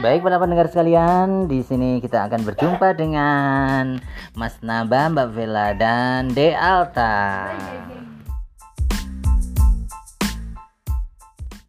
Baik para pendengar sekalian, di sini kita akan berjumpa dengan Mas Naba, Mbak Vela dan De Alta.